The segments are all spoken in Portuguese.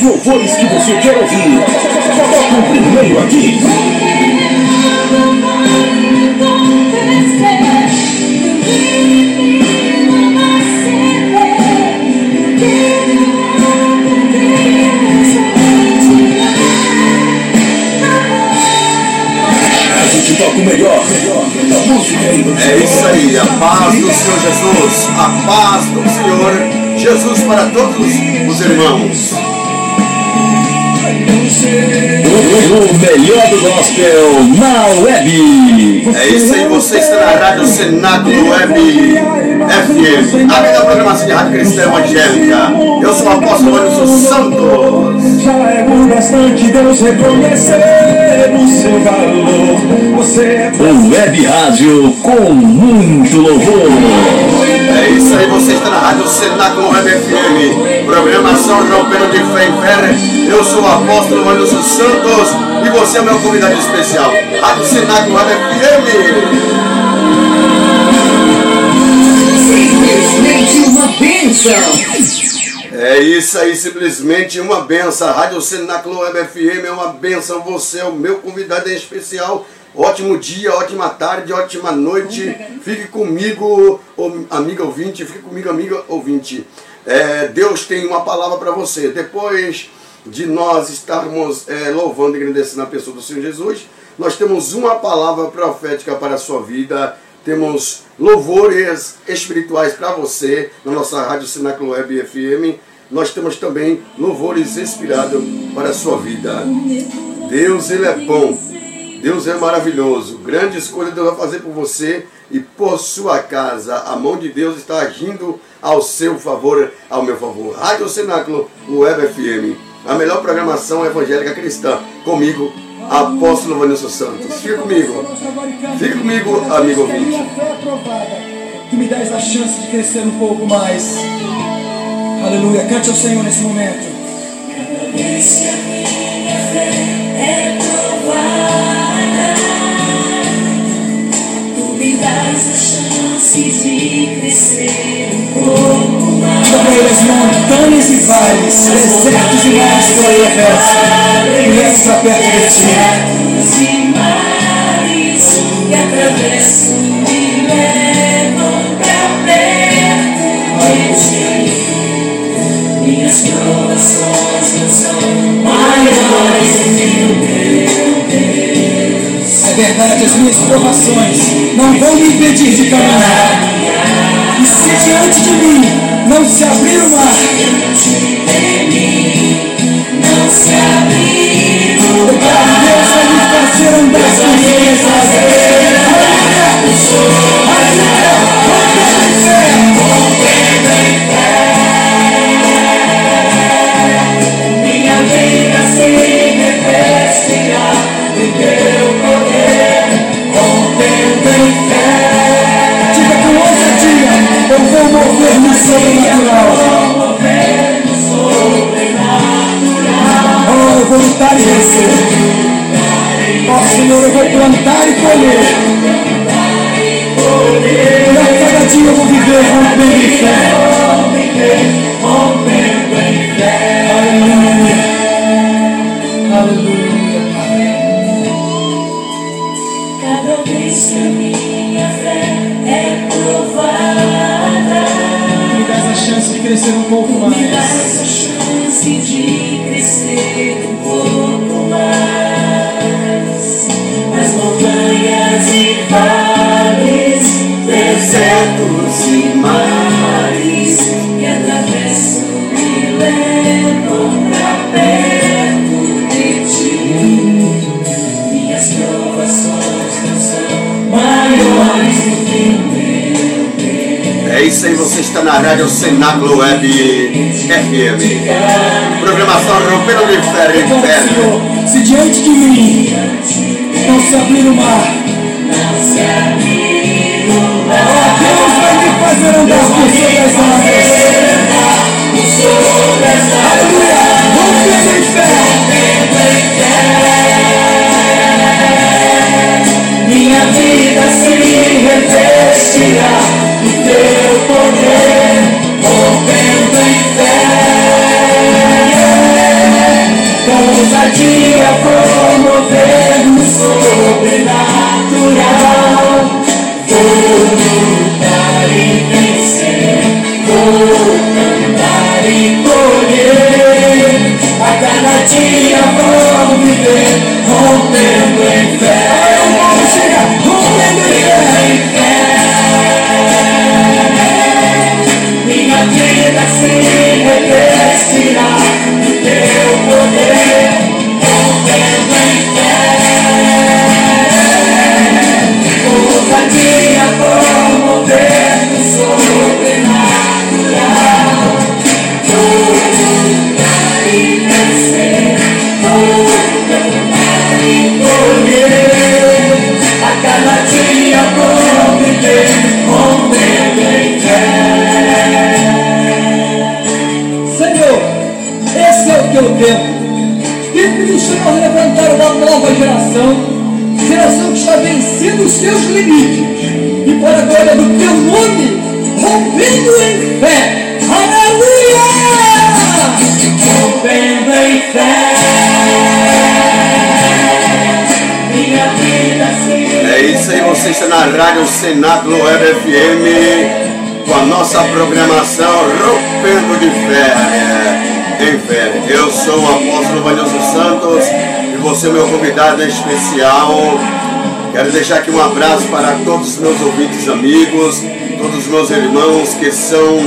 Os louvores que você quer ouvir. Toca o primeiro aqui. Toca o melhor É isso aí, a paz do Senhor Jesus, a paz do Senhor Jesus para todos os irmãos. O melhor do gospel na web. É isso aí, você está na Rádio Cenáculo Web FM, a melhor programação de rádio cristã evangélica. Eu sou o apóstolo Anderson Santos. Já é o bastante Deus reconhecer o seu valor. Você é O web rádio com muito louvor. É isso aí, você está na Rádio Cenáculo Web Fé Fé. Eu sou o apóstolo Anderson Santos e você é meu convidado especial. Rádio Cenáculo Web FM. Simplesmente uma bênção. É isso aí, simplesmente uma benção. Rádio Cenáculo Web FM é uma benção. Você é o meu convidado em especial. Ótimo dia, ótima tarde, ótima noite. Fique comigo, amiga ouvinte, fique comigo, amiga ouvinte. É, Deus tem uma palavra para você. Depois de nós estarmos é, louvando e agradecendo a pessoa do Senhor Jesus, nós temos uma palavra profética para a sua vida. Temos louvores espirituais para você na nossa Rádio Cenáculo Web FM. Nós temos também louvores inspirados para a sua vida. Deus, Ele é bom. Deus é maravilhoso. Grandes coisas Deus vai fazer por você e por sua casa. A mão de Deus está agindo ao seu favor, ao meu favor. Rádio Cenáculo Web FM. A melhor programação evangélica cristã. Comigo, Apóstolo Vanilson Santos. Fica comigo. Fica comigo, amigo ouvinte. minha fé aprovada. Tu me dás a chance de crescer um pouco mais. Aleluia. Cante ao Senhor nesse momento. é a chance de crescer um pouco mais. Ele as montanhas e vales, desertos e mares que eu atravesso. Perto de ti. Desertos e mares que atravesso me levam pra perto de ti. Minhas provações não são maiores verdade, as minhas provações não vão me impedir de caminhar. E se diante de mim não se abrir o mar, Não se abrir o Deus Me dá essa chance de crescer um pouco Me dá mais. essa chance de Aí, você está na Rádio Cenáculo Web FM. Programação Rompendo de em Então, se diante de mim não se abrir o mar, Não se abrir o ó Deus vai me fazer andar por sobre as águas. Aleluia! A está na Rádio Senado Web FM com a nossa programação Rompendo de Fé. Em fé. Eu sou o apóstolo Vanilson Santos e você é meu convidado especial. Quero deixar aqui um abraço para todos os meus ouvintes amigos, todos os meus irmãos que são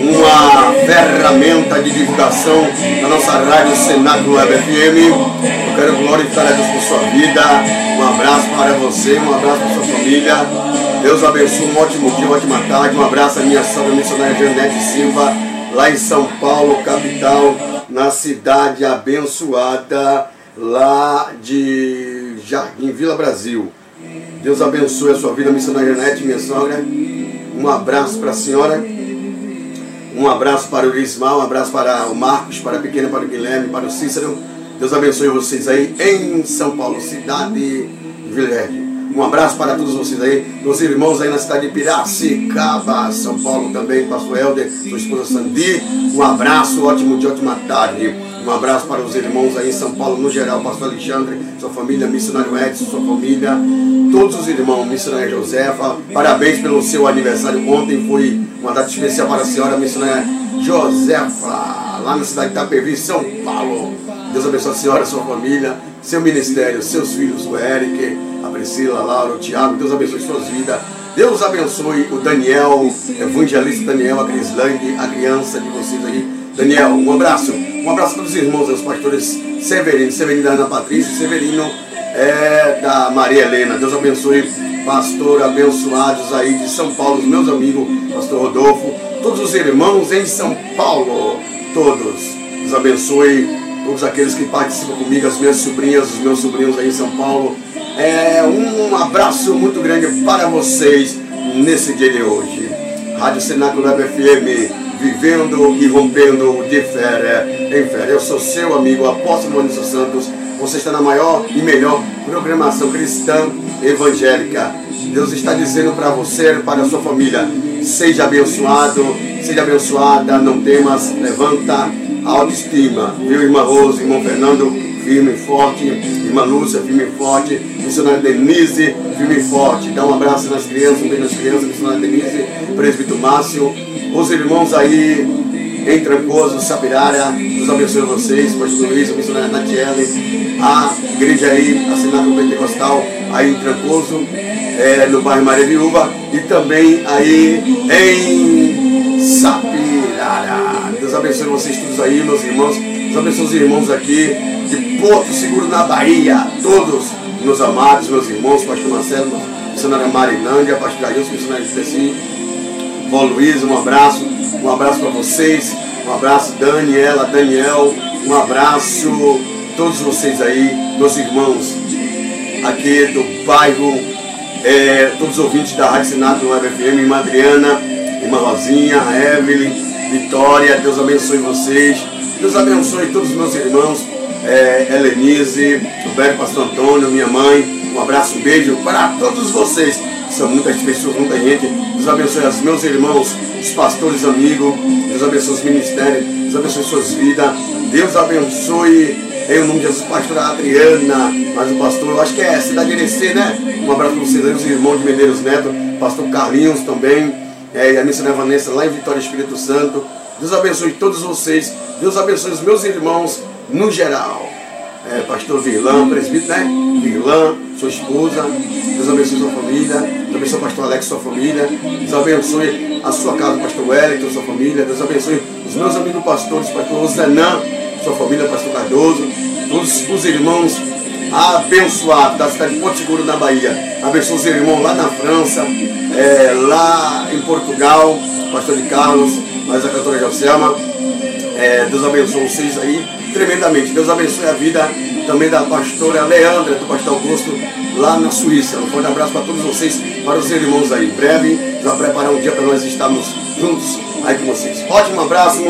uma ferramenta de divulgação da nossa rádio Senado Web FM. Quero glorificar a Deus por sua vida. Um abraço para você, um abraço para sua família. Deus abençoe, um ótimo dia, uma ótima tarde. Um abraço à minha sogra missionária Janete Silva, lá em São Paulo, capital, na cidade abençoada, lá de Jardim, Vila Brasil. Deus abençoe a sua vida, missionária Janete, minha sogra. Um abraço para a senhora. Um abraço para o Ismael, um abraço para o Marcos, para a pequena, para o Guilherme, para o Cícero. Deus abençoe vocês aí em São Paulo, cidade de. Um abraço para todos vocês aí, meus irmãos aí na cidade de Piracicaba, São Paulo também, pastor Helder, sua esposa Sandi. Um abraço, ótimo dia, ótima tarde. Um abraço para os irmãos aí em São Paulo, no geral, pastor Alexandre, sua família, missionário Edson, sua família, todos os irmãos, missionária Josefa. Parabéns pelo seu aniversário. Ontem foi uma data especial para a senhora missionária Josefa, lá na cidade de Itapevi, São Paulo. Deus abençoe a senhora, sua família, seu ministério, seus filhos, o Eric, a Priscila, a Laura, o Tiago. Deus abençoe suas vidas. Deus abençoe o Daniel, evangelista Daniel, a Crislang, a criança de vocês aí. Daniel, um abraço. Um abraço para os irmãos, os pastores Severino, Severino da Ana Patrícia Severino é, da Maria Helena. Deus abençoe, pastor abençoados aí de São Paulo, meus amigos, pastor Rodolfo, todos os irmãos em São Paulo, todos. Deus abençoe todos aqueles que participam comigo, as minhas sobrinhas, os meus sobrinhos aí em São Paulo. É um abraço muito grande para vocês nesse dia de hoje. Rádio Cenáculo Web FM, vivendo e rompendo de fé em fé. Eu sou seu amigo, apóstolo Maurício Santos. Você está na maior e melhor programação cristã evangélica. Deus está dizendo para você, para a sua família, seja abençoado, seja abençoada, não temas, levanta autoestima. Viu, irmã Rose, irmão Fernando, firme e forte. Irmã Lúcia, firme e forte. Missionária Denise, firme e forte. Dá um abraço nas crianças, um beijo nas crianças. Missionária Denise, presbítero Márcio. Os irmãos aí em Trancoso, Sapirara. Deus abençoe vocês. Pastor Luiz, a missionária Natiele. A igreja aí, a Senato Pentecostal, aí em Trancoso. É, no bairro Maria Viúva. E também aí em Sapirara. Abençoe vocês todos aí, meus irmãos. Deus abençoe os irmãos aqui de Porto Seguro, na Bahia. Todos, meus amados, meus irmãos, Pastor Marcelo, missionária Marinândia, Pastor Ailson, missionário Pecim, Vó Luiz, um abraço. Um abraço para vocês. Um abraço, Daniela, Daniel. Um abraço, todos vocês aí, meus irmãos, aqui do bairro, é, todos os ouvintes da Rádio Senado no FM, irmã Adriana, irmã Rosinha, Evelyn, Vitória, Deus abençoe vocês. Deus abençoe todos os meus irmãos, é, Helenise, o velho pastor Antônio, minha mãe. Um abraço, um beijo para todos vocês. São muitas pessoas, muita gente. Deus abençoe os meus irmãos, os pastores amigos. Deus abençoe os ministérios. Deus abençoe suas vidas. Deus abençoe, em nome de Jesus, pastora Adriana. Mas o pastor, eu acho que é Cidade Irecê, né? Um abraço para vocês aí, os irmãos de Medeiros Neto. Pastor Carlinhos também. É, e a missionária Vanessa lá em Vitória Espírito Santo. Deus abençoe todos vocês. Deus abençoe os meus irmãos no geral. É, pastor Virlã, presbítero, né? Virlã, sua esposa. Deus abençoe sua família. Deus abençoe o pastor Alex, sua família. Deus abençoe a sua casa, pastor Wellington, sua família. Deus abençoe os meus amigos pastores, pastor Zenan, sua família, pastor Cardoso. Todos os irmãos abençoados da cidade de Porto Seguro, na Bahia. Abençoe os irmãos lá na França, é, lá em Portugal, pastor de Carlos, mas a cantora Joselma. É, Deus abençoe vocês aí tremendamente. Deus abençoe a vida também da pastora Leandra, do pastor Augusto, lá na Suíça. Um forte abraço para todos vocês, para os irmãos aí. Em breve, vai preparar um dia para nós estarmos juntos aí com vocês. Ótimo abraço,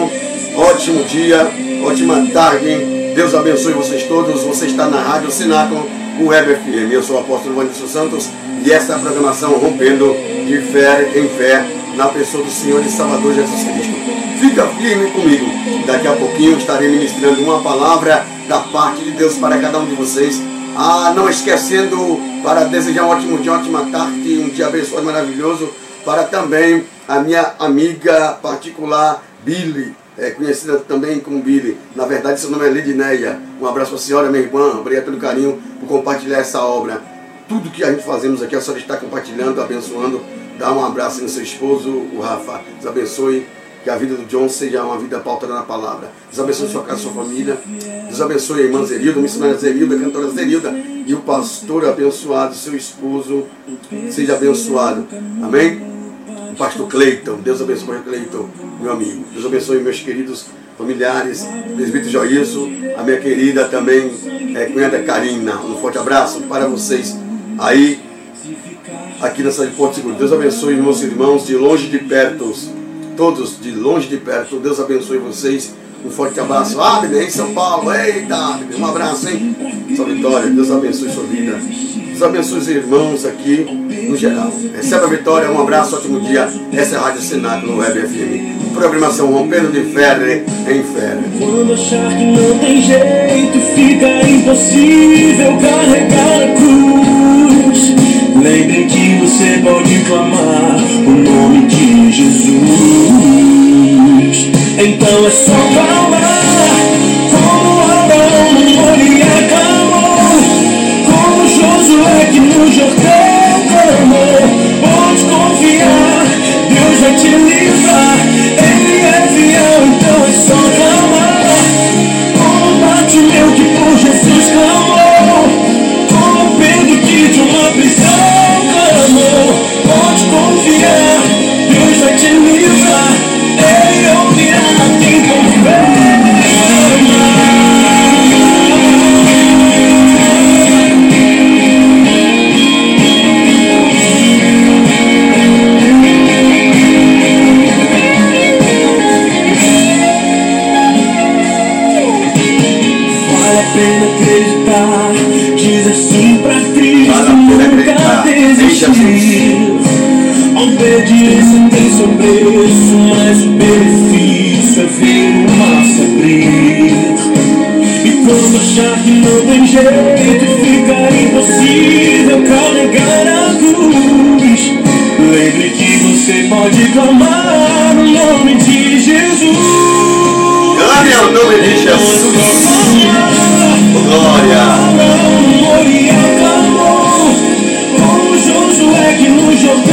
ótimo dia, ótima tarde. Deus abençoe vocês todos. Você está na Rádio Sináculo, o Web FM. Eu sou o apóstolo Vanilson Santos e esta é a programação Rompendo de Fé em Fé na pessoa do Senhor e Salvador Jesus Cristo. Fica firme comigo. Daqui a pouquinho estarei ministrando uma palavra da parte de Deus para cada um de vocês. Ah, não esquecendo para desejar um ótimo dia, uma ótima tarde, um dia abençoado, maravilhoso, para também a minha amiga particular, Billy, é, conhecida também como Billy. Na verdade, seu nome é Lidineia. Um abraço para a senhora, minha irmã. Obrigado pelo carinho por compartilhar essa obra. Tudo que a gente fazemos aqui, a senhora está compartilhando, abençoando. Dá um abraço no seu esposo, o Rafa. Deus abençoe. Que a vida do John seja uma vida pautada na palavra. Deus abençoe sua casa, sua família. Deus abençoe a irmã Zerilda, a missionária Zerilda, a cantora Zerilda. E o pastor abençoado, seu esposo, seja abençoado. Amém? O pastor Cleiton. Deus abençoe o Cleiton, meu amigo. Deus abençoe meus queridos familiares, presbítero Joilson, a minha querida também, é, cunhada Karina. Um forte abraço para vocês aí, aqui na cidade de Porto Seguro. Deus abençoe meus irmãos de longe de perto, todos de longe de perto. Deus abençoe vocês. Um forte abraço. Abner, em São Paulo. Eita, Abner, um abraço, hein? Sua Vitória, Deus abençoe sua vida. Abençoe os irmãos aqui, no geral. Receba a vitória, um abraço, ótimo dia. Essa é a Rádio Senato no Web FM. Programação Rompendo de Ferre em Ferre. Quando achar que não tem jeito, fica impossível carregar a cruz. Lembre que você pode clamar o nome de Jesus. Então é só clamar, acreditar, dizer sim pra Cristo, nunca desistir. A obediência tem seu preço, mas o benefício é ver o mar se abrir. E quando achar que não tem jeito, fica impossível carregar a cruz. Lembre que você pode clamar o nome de Jesus. Clame ao nome de Jesus. Glória. Como Josué que no Jordão